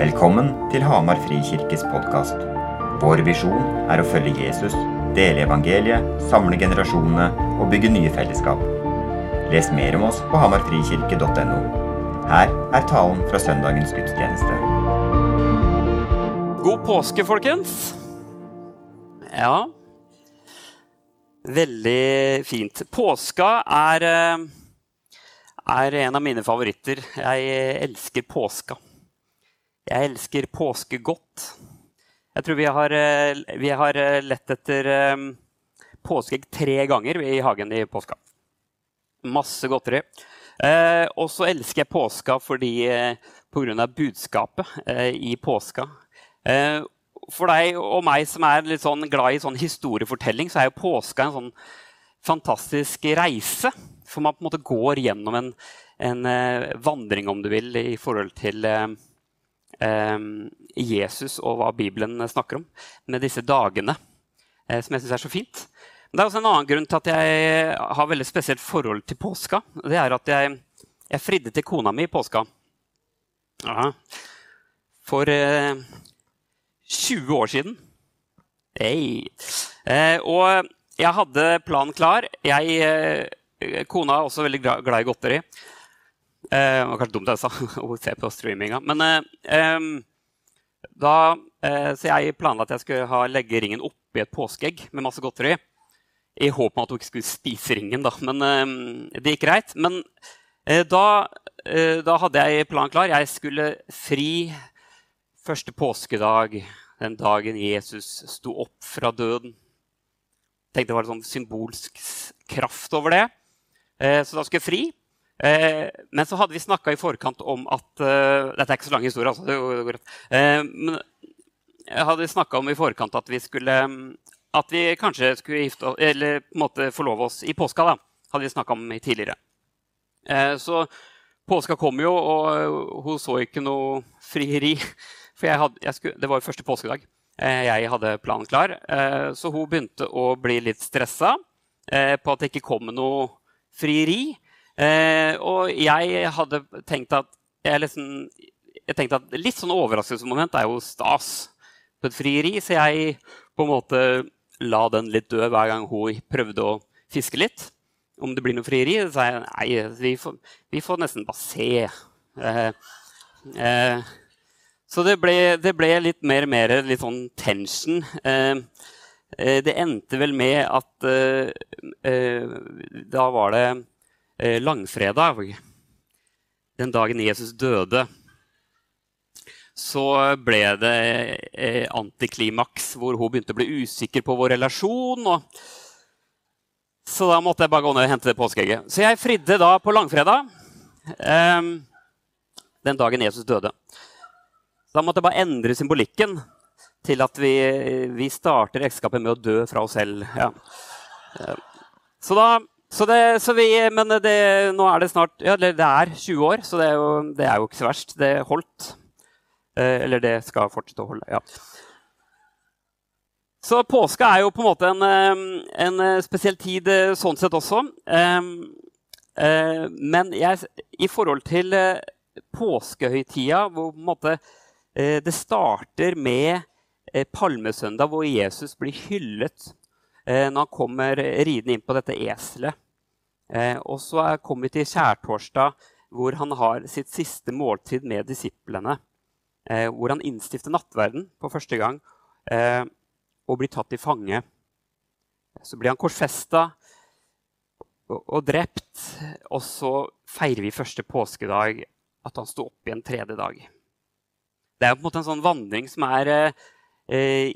Velkommen til Hamar Frikirkes podkast. Vår visjon er å følge Jesus, dele evangeliet, samle generasjonene og bygge nye fellesskap. Les mer om oss på hamarfrikirke.no. Her er talen fra søndagens gudstjeneste. God påske, folkens. Ja Veldig fint. Påska er, eh, er en av mine favoritter. Jeg elsker påska. Jeg elsker påske godt. Jeg tror vi har, eh, vi har eh, lett etter um, påskeegg tre ganger i hagen i påska. Masse godteri. Eh, og så elsker jeg påska fordi eh, pga. budskapet eh, i påska. Eh, for deg og meg som er litt sånn glad i sånn historiefortelling, så er jo påska en sånn fantastisk reise. For man på en måte går gjennom en, en eh, vandring, om du vil, i forhold til eh, Jesus og hva Bibelen snakker om, med disse dagene, eh, som jeg syns er så fint. Det er også en annen grunn til at jeg har veldig spesielt forhold til påska. Det er at jeg, jeg fridde til kona mi i påska. Aha. For eh, 20 år siden. Hey. Eh, og jeg hadde planen klar. Jeg, eh, kona er også veldig glad i godteri. Eh, det var kanskje dumt jeg sa å se på streaminga. Men eh, da, eh, Så jeg planla at jeg skulle ha, legge ringen oppi et påskeegg med masse godteri. I håp om at hun ikke skulle spise ringen, da. Men det gikk greit. Men da, da, hadde jeg planen klar. Jeg skulle fri første påskedag, den dagen Jesus sto opp fra døden. Jeg tenkte det var en sånn symbolsk kraft over det. Så da skulle jeg fri. Eh, men så hadde vi snakka i forkant om at uh, Dette er ikke så lang historie, altså. Eh, men jeg hadde snakka om i forkant at vi skulle At vi kanskje skulle gifte Eller på en måte forlove oss i påska. da, hadde vi snakka om tidligere. Eh, så påska kom jo, og hun så ikke noe frieri. For jeg hadde, jeg skulle, det var jo første påskedag. Eh, jeg hadde planen klar. Eh, så hun begynte å bli litt stressa på at det ikke kom noe frieri. Eh, og jeg hadde tenkt at jeg, liksom, jeg tenkte at Litt sånn overraskelsesmoment er jo stas på et frieri, så jeg på en måte la den litt død hver gang hun prøvde å fiske litt. Om det blir noe frieri, så sa jeg nei, vi får, vi får nesten bare se. Eh, eh, så det ble, det ble, litt mer og mer litt sånn tension. Eh, eh, det endte vel med at eh, da var det langfredag, den dagen Jesus døde, så ble det eh, antiklimaks, hvor hun begynte å bli usikker på vår relasjon. Og... så da måtte jeg bare gå ned og hente det påskeegget. Så jeg fridde da på langfredag, um, den dagen Jesus døde. Så da måtte jeg bare endre symbolikken til at vi, vi starter ekteskapet med å dø fra oss selv. Ja. Eh, så da så det, så vi, men det, nå er det snart Ja, det er 20 år, så det er jo, det er jo ikke så verst. Det holdt. Eh, eller det skal fortsette å holde, ja. Så påske er jo på en måte en, eh, en spesiell tid eh, sånn sett også. Eh, eh, men jeg, i forhold til eh, påskehøytida, hvor på en måte det starter med palmesøndag, hvor Jesus blir hyllet Eh, når han kommer ridende inn på dette eselet. Eh, og så kommer vi til skjærtorsdag, hvor han har sitt siste måltid med disiplene. Eh, hvor han innstifter nattverden på første gang og blir tatt til fange. Så blir han korsfesta og drept, og så feirer vi første påskedag at han sto opp igjen tredje dag. Det er på en måte en sånn vandring som er eh,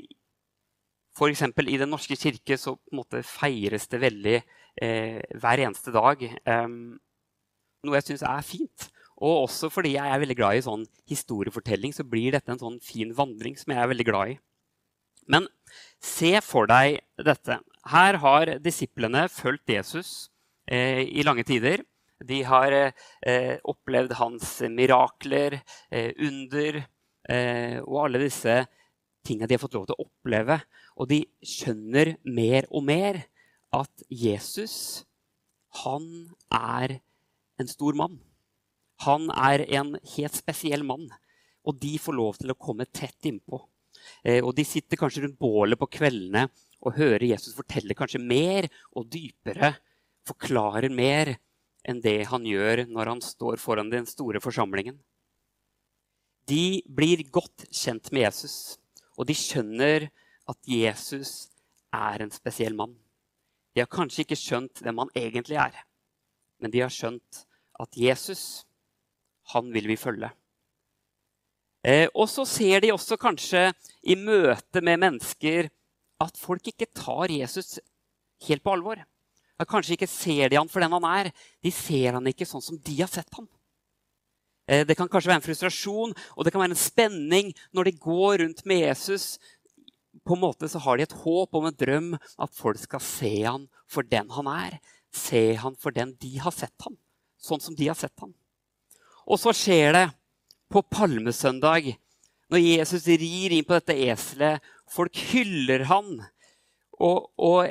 F.eks. i Den norske kirke så feires det veldig eh, hver eneste dag. Um, noe jeg syns er fint. Og også fordi jeg er veldig glad i sånn historiefortelling, så blir dette en sånn fin vandring som jeg er veldig glad i. Men se for deg dette. Her har disiplene fulgt Jesus eh, i lange tider. De har eh, opplevd hans mirakler, eh, under eh, og alle disse tinga de har fått lov til å oppleve. Og de skjønner mer og mer at Jesus, han er en stor mann. Han er en helt spesiell mann. Og de får lov til å komme tett innpå. Eh, og de sitter kanskje rundt bålet på kveldene og hører Jesus fortelle kanskje mer og dypere. Forklarer mer enn det han gjør når han står foran den store forsamlingen. De blir godt kjent med Jesus, og de skjønner at Jesus er en spesiell mann. De har kanskje ikke skjønt hvem han egentlig er, men de har skjønt at Jesus, han vil vi følge. Eh, og så ser de også kanskje i møte med mennesker at folk ikke tar Jesus helt på alvor. At kanskje ikke ser de han for den han er. De ser han ikke sånn som de har sett han. Eh, det kan kanskje være en frustrasjon og det kan være en spenning når de går rundt med Jesus. På en måte så har de et håp om en drøm at folk skal se han for den han er. Se han for den de har sett han. Sånn som de har sett han. Og så skjer det på palmesøndag, når Jesus rir inn på dette eselet. Folk hyller han. Og, og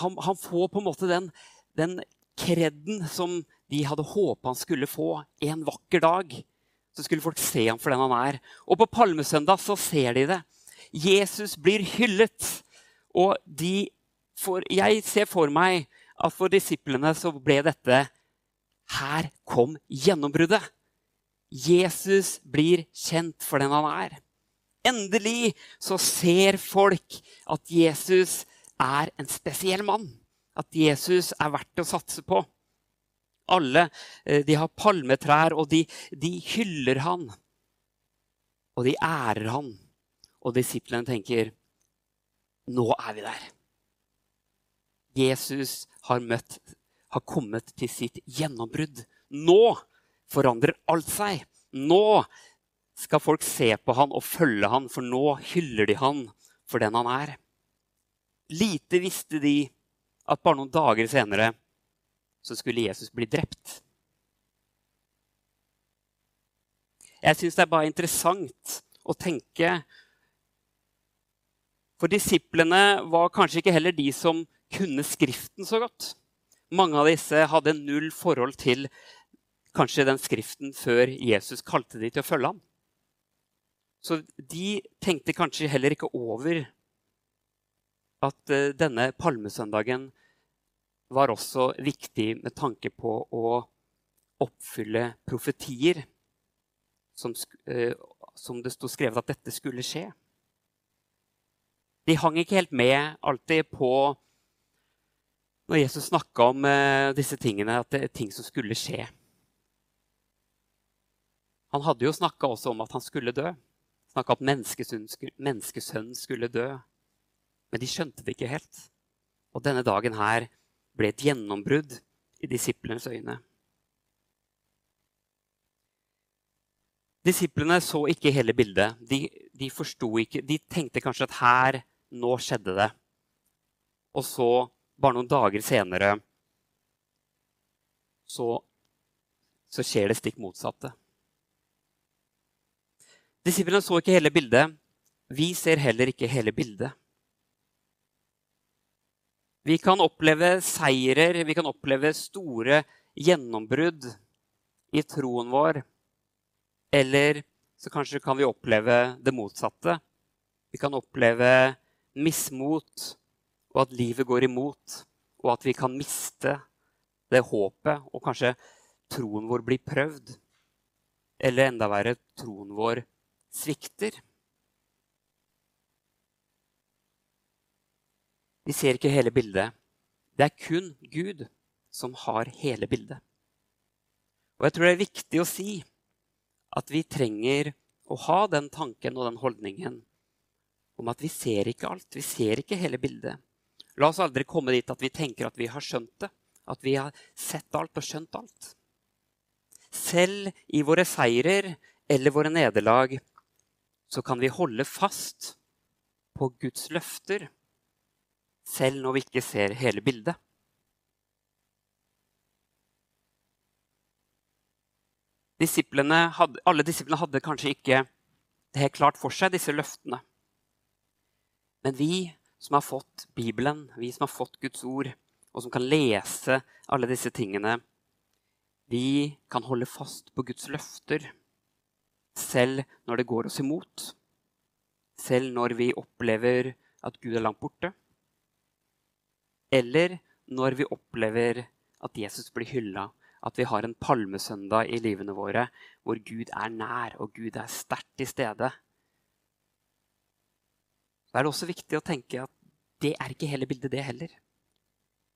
han, han, får på en måte den, den kreden som de hadde håpa han skulle få en vakker dag. Så skulle folk se ham for den han er. Og på palmesøndag så ser de det. Jesus blir hyllet. Og de får, jeg ser for meg at for disiplene så ble dette Her kom gjennombruddet. Jesus blir kjent for den han er. Endelig så ser folk at Jesus er en spesiell mann. At Jesus er verdt å satse på. Alle eh, de har palmetrær, og de, de hyller han. Og de ærer han. Og disiplene tenker nå er vi der. Jesus har, møtt, har kommet til sitt gjennombrudd. Nå forandrer alt seg. Nå skal folk se på han og følge han, for nå hyller de han for den han er. Lite visste de at bare noen dager senere så skulle Jesus bli drept. Jeg syns det er bare interessant å tenke For disiplene var kanskje ikke heller de som kunne Skriften så godt. Mange av disse hadde null forhold til kanskje den skriften før Jesus kalte de til å følge ham. Så de tenkte kanskje heller ikke over at uh, denne palmesøndagen var også viktig med tanke på å oppfylle profetier som, uh, som det sto skrevet at dette skulle skje. De hang ikke helt med alltid på når Jesus snakka om uh, disse tingene, at det er ting som skulle skje. Han hadde jo snakka også om at han skulle dø. Snakka at menneskesønnen skulle dø. Men de skjønte det ikke helt. Og denne dagen her ble et gjennombrudd i disiplenes øyne. Disiplene så ikke hele bildet. De, de forsto ikke De tenkte kanskje at her, nå skjedde det. Og så, bare noen dager senere, så, så skjer det stikk motsatte. Disiplene så ikke hele bildet. Vi ser heller ikke hele bildet. Vi kan oppleve seirer, vi kan oppleve store gjennombrudd i troen vår. Eller så kanskje kan vi oppleve det motsatte. Vi kan oppleve mismot, og at livet går imot, og at vi kan miste det håpet, og kanskje troen vår blir prøvd. Eller enda verre, troen vår svikter. Vi ser ikke hele bildet. Det er kun Gud som har hele bildet. Og jeg tror det er viktig å si at vi trenger å ha den tanken og den holdningen om at vi ser ikke alt. Vi ser ikke hele bildet. La oss aldri komme dit at vi tenker at vi har skjønt det. At vi har sett alt og skjønt alt. Selv i våre seirer eller våre nederlag så kan vi holde fast på Guds løfter, selv når vi ikke ser hele bildet. Disiplene hadde, alle disiplene hadde kanskje ikke det helt klart for seg, disse løftene. Men vi som har fått Bibelen, vi som har fått Guds ord, og som kan lese alle disse tingene, vi kan holde fast på Guds løfter selv når det går oss imot. Selv når vi opplever at Gud er langt borte. Eller når vi opplever at Jesus blir hylla. At vi har en palmesøndag i livene våre hvor Gud er nær og Gud er sterkt til stede. Så er det også viktig å tenke at det er ikke hele bildet, det heller.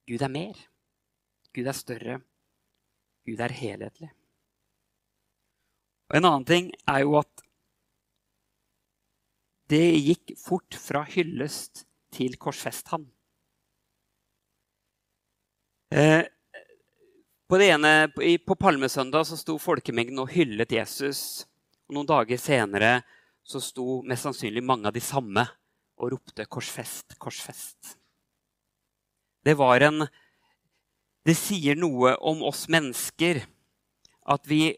Gud er mer. Gud er større. Gud er helhetlig. Og En annen ting er jo at det gikk fort fra hyllest til korsfest ham. Eh, på, ene, på Palmesøndag så sto folkemengden og hyllet Jesus. Og noen dager senere så sto mest sannsynlig mange av de samme og ropte 'Korsfest, korsfest'. Det var en Det sier noe om oss mennesker at vi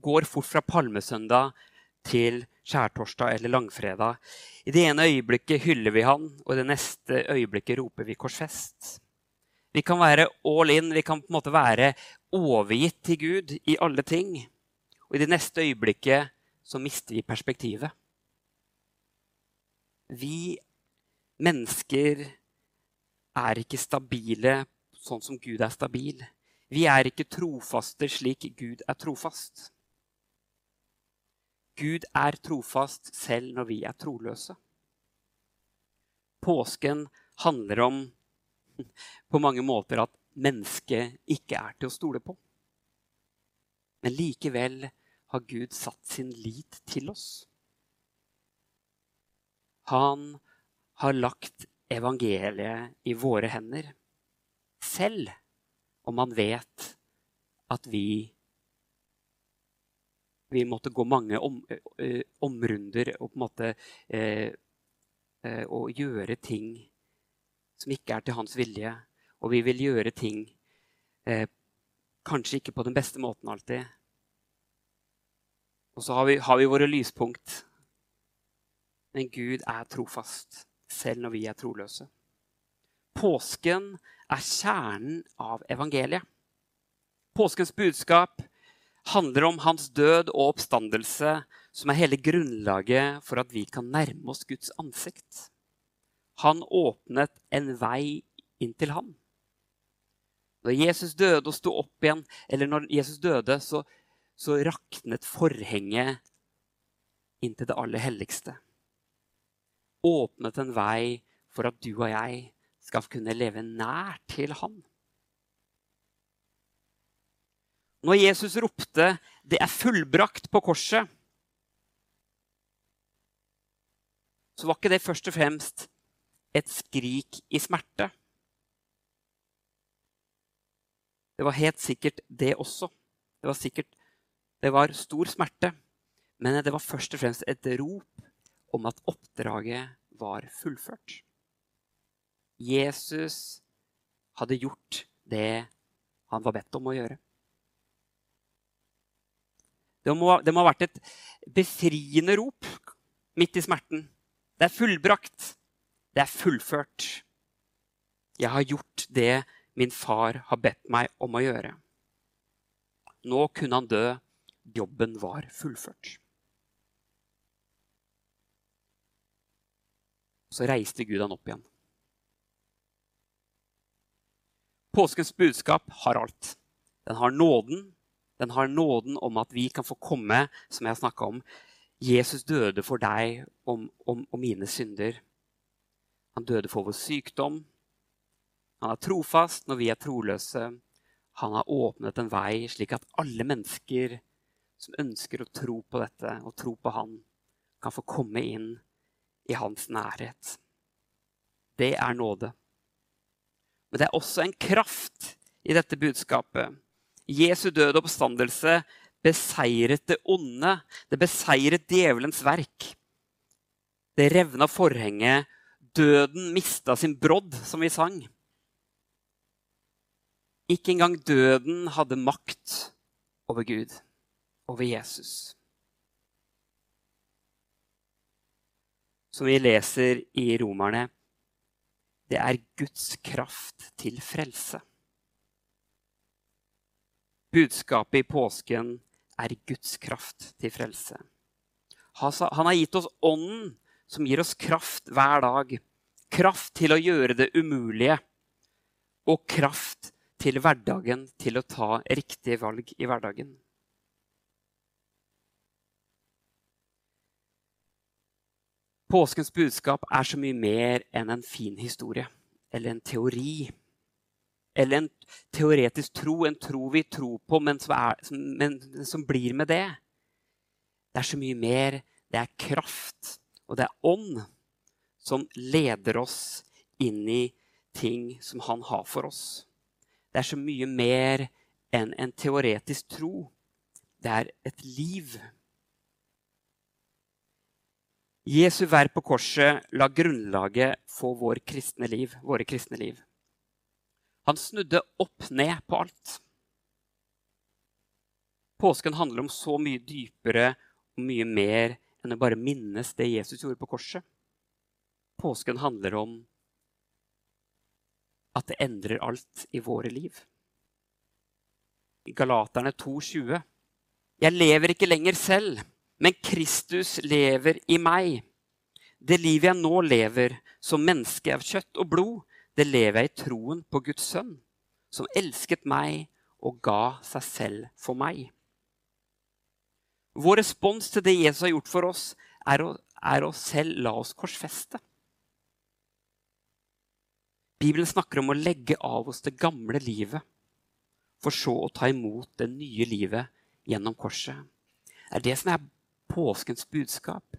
går fort fra palmesøndag til skjærtorsdag eller langfredag. I det ene øyeblikket hyller vi han, og i det neste øyeblikket roper vi 'korsfest'. Vi kan være all in, vi kan på en måte være overgitt til Gud i alle ting. Og i det neste øyeblikket så mister vi perspektivet. Vi mennesker er ikke stabile sånn som Gud er stabil. Vi er ikke trofaste slik Gud er trofast. Gud er trofast selv når vi er troløse. Påsken handler om på mange måter at mennesket ikke er til å stole på. Men likevel har Gud satt sin lit til oss. Han har lagt evangeliet i våre hender. Selv om han vet at vi vi måtte gå mange om, ø, omrunder og på en måte eh, eh, og gjøre ting som ikke er til hans vilje. Og vi vil gjøre ting eh, kanskje ikke på den beste måten alltid. Og så har vi, har vi våre lyspunkt. Men Gud er trofast, selv når vi er troløse. Påsken er kjernen av evangeliet. Påskens budskap handler om hans død og oppstandelse, som er hele grunnlaget for at vi kan nærme oss Guds ansikt. Han åpnet en vei inn til ham. Når Jesus døde og sto opp igjen, eller når Jesus døde, så, så raknet forhenget inn til det aller helligste åpnet en vei for at du og jeg skal kunne leve nær til Han. Når Jesus ropte 'Det er fullbrakt' på korset, så var ikke det først og fremst et skrik i smerte. Det var helt sikkert det også. Det var sikkert det var stor smerte. Men det var først og fremst et rop om at oppdraget var fullført. Jesus hadde gjort det han var bedt om å gjøre. Det må, det må, ha vært et befriende rop midt i smerten. Det er fullbrakt. Det er fullført. Jeg har gjort det min far har bedt meg om å gjøre. Nå kunne han dø. Jobben var fullført. Så reiste Gud han opp igjen. Påskens budskap har alt. Den har nåden. Den har nåden om at vi kan få komme, som jeg har snakka om. Jesus døde for deg og, om, om mine synder. Han døde for vår sykdom. Han er trofast når vi er troløse. Han har åpnet en vei slik at alle mennesker som ønsker å tro på dette og tro på han, kan få komme inn i hans nærhet. Det er nåde. Men det er også en kraft i dette budskapet. Jesu døde oppstandelse beseiret det onde. Det beseiret djevelens verk. Det revna forhenget. Døden mista sin brodd, som vi sang. Ikke engang døden hadde makt over Gud, over Jesus. som vi leser i Romerne, det er Guds kraft til frelse. Budskapet i påsken er Guds kraft til frelse. Han har gitt oss Ånden, som gir oss kraft hver dag. Kraft til å gjøre det umulige. Og kraft til hverdagen, til å ta riktige valg i hverdagen. Påskens budskap er så mye mer enn en fin historie eller en teori. Eller en teoretisk tro, en tro vi tror på, men som, er, men som blir med det. Det er så mye mer. Det er kraft, og det er ånd som leder oss inn i ting som han har for oss. Det er så mye mer enn en teoretisk tro. Det er et liv. Jesu verk på korset la grunnlaget for vår kristne liv, våre kristne liv. Han snudde opp ned på alt. Påsken handler om så mye dypere og mye mer enn å bare minnes det Jesus gjorde på korset. Påsken handler om at det endrer alt i våre liv. I Galaterne 2,20.: Jeg lever ikke lenger selv men Kristus lever i meg. Det livet jeg nå lever som menneske av kjøtt og blod, det lever jeg i troen på Guds sønn, som elsket meg og ga seg selv for meg. Vår respons til det Jesus har gjort for oss, er å, er å selv la oss korsfeste. Bibelen snakker om å legge av oss det gamle livet, for så å ta imot det nye livet gjennom korset. Det er det som er påskens budskap.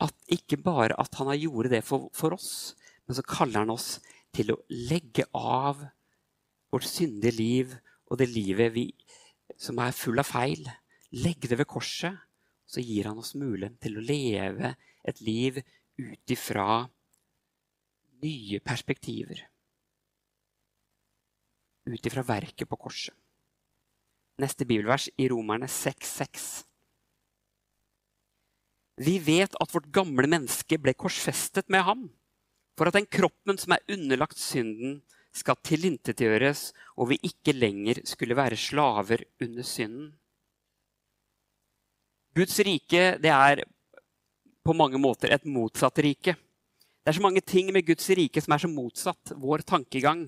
At ikke bare at han har gjort det for, for oss, men så kaller han oss til å legge av vårt syndige liv og det livet vi, som er full av feil. Legge det ved korset. Så gir han oss muligheten til å leve et liv ut ifra nye perspektiver. Ut ifra verket på korset. Neste bibelvers i Romerne 6,6. Vi vet at vårt gamle menneske ble korsfestet med ham, for at den kroppen som er underlagt synden, skal tilintetgjøres, og vi ikke lenger skulle være slaver under synden. Guds rike det er på mange måter et motsatt rike. Det er så mange ting med Guds rike som er så motsatt vår tankegang.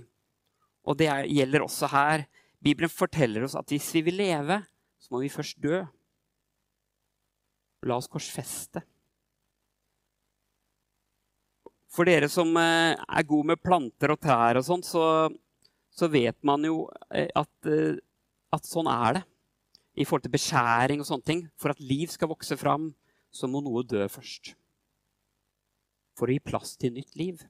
Og det er, gjelder også her. Bibelen forteller oss at hvis vi vil leve, så må vi først dø. La oss korsfeste. For dere som eh, er gode med planter og trær og sånn, så, så, vet man jo eh, at, eh, at, sånn er det. I forhold til beskjæring og sånne ting. For at liv skal vokse fram, så må noe dø først. For å gi plass til nytt liv.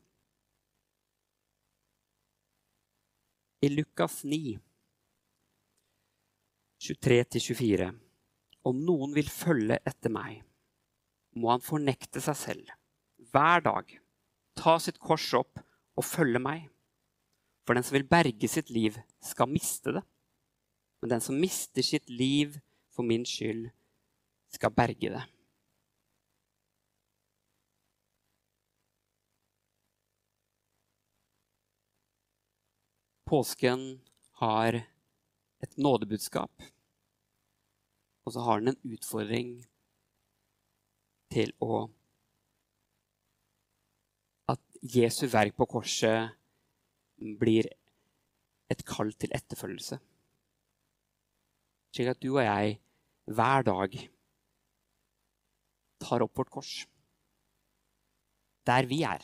I Lukas 9, 23-24 om noen vil følge etter meg, må han fornekte seg selv hver dag, ta sitt kors opp og følge meg. For den som vil berge sitt liv, skal miste det. Men den som mister sitt liv for min skyld, skal berge det. Påsken har et nådebudskap. Og så har den en utfordring til å At Jesu verk på korset blir et kall til etterfølgelse. Slik at du og jeg hver dag tar opp vårt kors. Der vi er.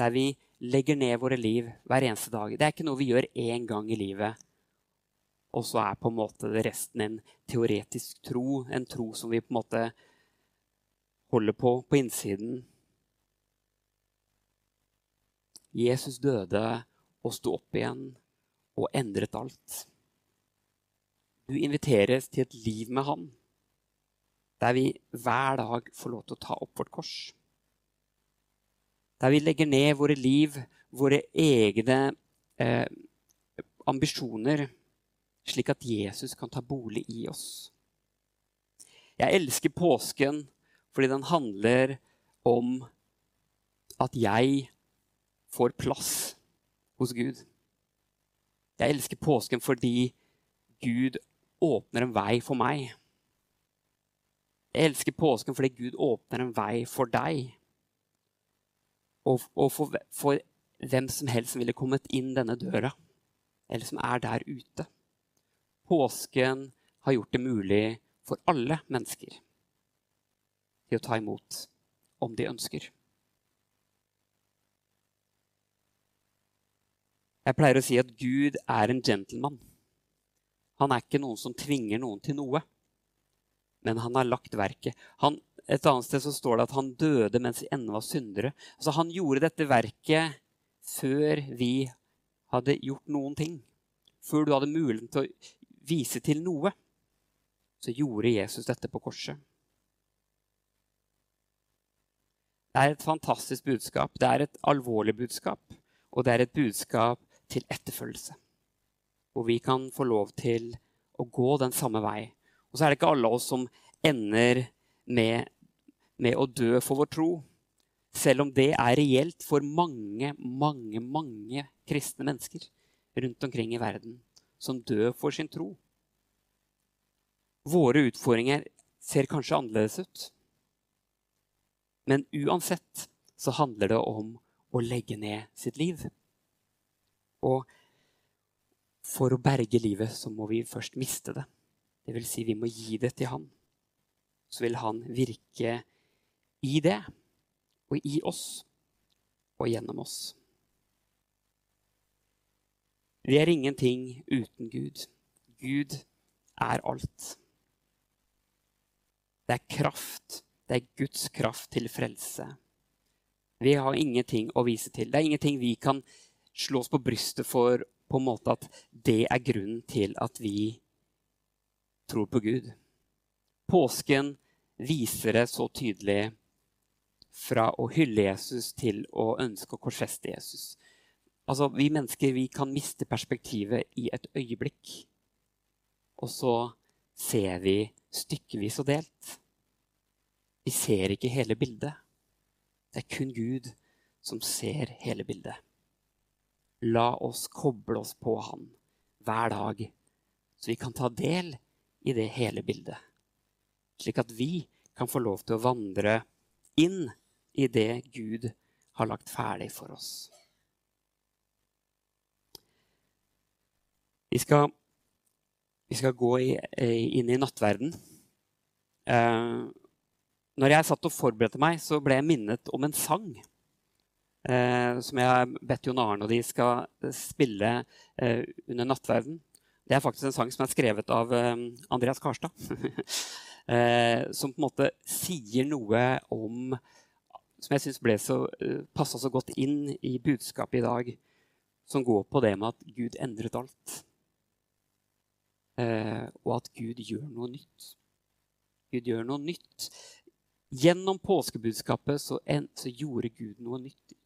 Der vi legger ned våre liv hver eneste dag. Det er ikke noe vi gjør én gang i livet og så er på en måte resten en teoretisk tro, en tro som vi på en måte holder på på innsiden. Jesus døde og sto opp igjen og endret alt. Du inviteres til et liv med Han, der vi hver dag får lov til å ta opp vårt kors. Der vi legger ned våre liv, våre egne eh, ambisjoner slik at Jesus kan ta bolig i oss. Jeg elsker påsken fordi den handler om at jeg får plass hos Gud. Jeg elsker påsken fordi Gud åpner en vei for meg. Jeg elsker påsken fordi Gud åpner en vei for deg. Og, og for, for hvem som helst som ville kommet inn denne døra, eller som er der ute. Påsken har gjort det mulig for alle mennesker til å ta imot om de ønsker. Jeg pleier å si at Gud er en gentleman. Han er ikke noen som tvinger noen til noe, men han har lagt verket. Han, et annet sted så står det at han døde mens vi ennå var syndere. Altså, han gjorde dette verket før vi hadde gjort noen ting. Før du hadde muligheten til å vise til noe, så gjorde Jesus dette på korset. Det er et fantastisk budskap. Det er et alvorlig budskap. Og det er et budskap til etterfølgelse. Hvor vi kan få lov til å gå den samme vei. Og så er det ikke alle oss som ender med, med å dø for vår tro. Selv om det er reelt for mange, mange, mange kristne mennesker rundt omkring i verden som dør for sin tro. Våre utfordringer ser kanskje annerledes ut. Men uansett så handler det om å legge ned sitt liv. Og for å berge livet så må vi først miste det. Det vil si, vi må gi det til Han. Så vil Han virke i det, og i oss, og gjennom oss. Vi er ingenting uten Gud. Gud er alt. Det er kraft det er Guds kraft til frelse. Vi har ingenting å vise til. Det er ingenting vi kan slå oss på brystet for på en måte at det er grunnen til at vi tror på Gud. Påsken viser det så tydelig fra å hylle Jesus til å ønske å korsfeste Jesus. Altså, Vi mennesker vi kan miste perspektivet i et øyeblikk. Og så ser vi stykkevis og delt. Vi ser ikke hele bildet. Det er kun Gud som ser hele bildet. La oss koble oss på Han hver dag, så vi kan ta del i det hele bildet. Slik at vi kan få lov til å vandre inn i det Gud har lagt ferdig for oss. Vi skal, vi skal gå i, inn i nattverden. Eh, når jeg satt og forberedte meg, så ble jeg minnet om en sang. Eh, som jeg har bedt Jon Arne og de skal spille eh, under nattverden. Det er faktisk en sang som er skrevet av eh, Andreas Karstad. Eh, som på en måte sier noe om Som jeg syns passa så godt inn i budskapet i dag. Som går på det med at Gud endret alt. Eh, og at Gud gjør noe nytt. Gud gjør noe nytt Gjennom påskebudskapet så, en, så, gjorde Gud noe nytt.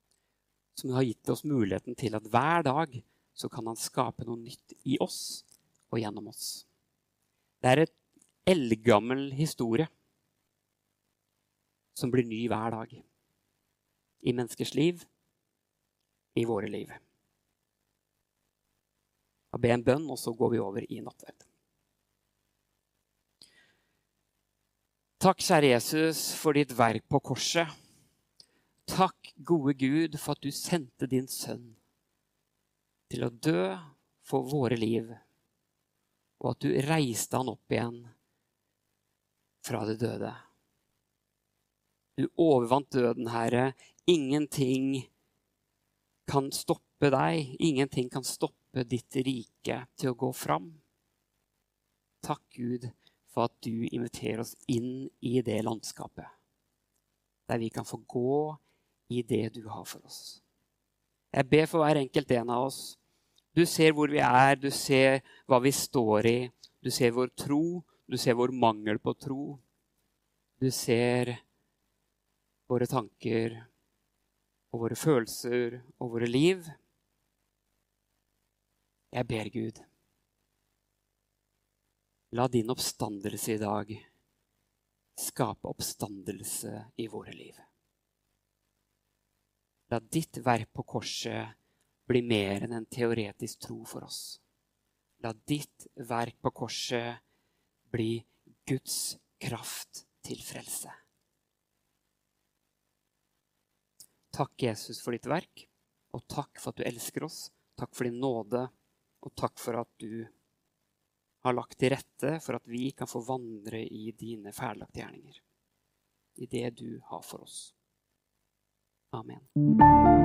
Som har gitt oss muligheten til at hver dag så kan han skape noe nytt i oss og gjennom oss. Det er et eldgammel historie som blir ny hver dag. I menneskers liv, i våre liv. Jeg be en bønn, og så går vi over i nattverd. Takk, kjære Jesus, for ditt verk på korset. Takk, gode Gud, for at du sendte din sønn til å dø for våre liv, og at du reiste han opp igjen fra det døde. Du overvant døden, Herre. Ingenting kan stoppe deg. Ingenting kan stoppe ditt rike til å gå fram. Takk, Gud, for at du inviterer oss inn i det landskapet. Der vi kan få gå i det du har for oss. Jeg ber for hver enkelt en av oss. Du ser hvor vi er, du ser hva vi står i. Du ser vår tro, du ser vår mangel på tro. Du ser våre tanker og våre følelser og våre liv. Jeg ber Gud La din oppstandelse i dag skape oppstandelse i våre liv. La ditt verk på korset bli mer enn en teoretisk tro for oss. La ditt verk på korset bli Guds kraft til frelse. Takk, Jesus, for ditt verk, og takk for at du elsker oss. Takk for din nåde, og takk for at du har lagt til rette for at vi kan få vandre i dine ferdiglagte gjerninger. I det du har for oss. Amen.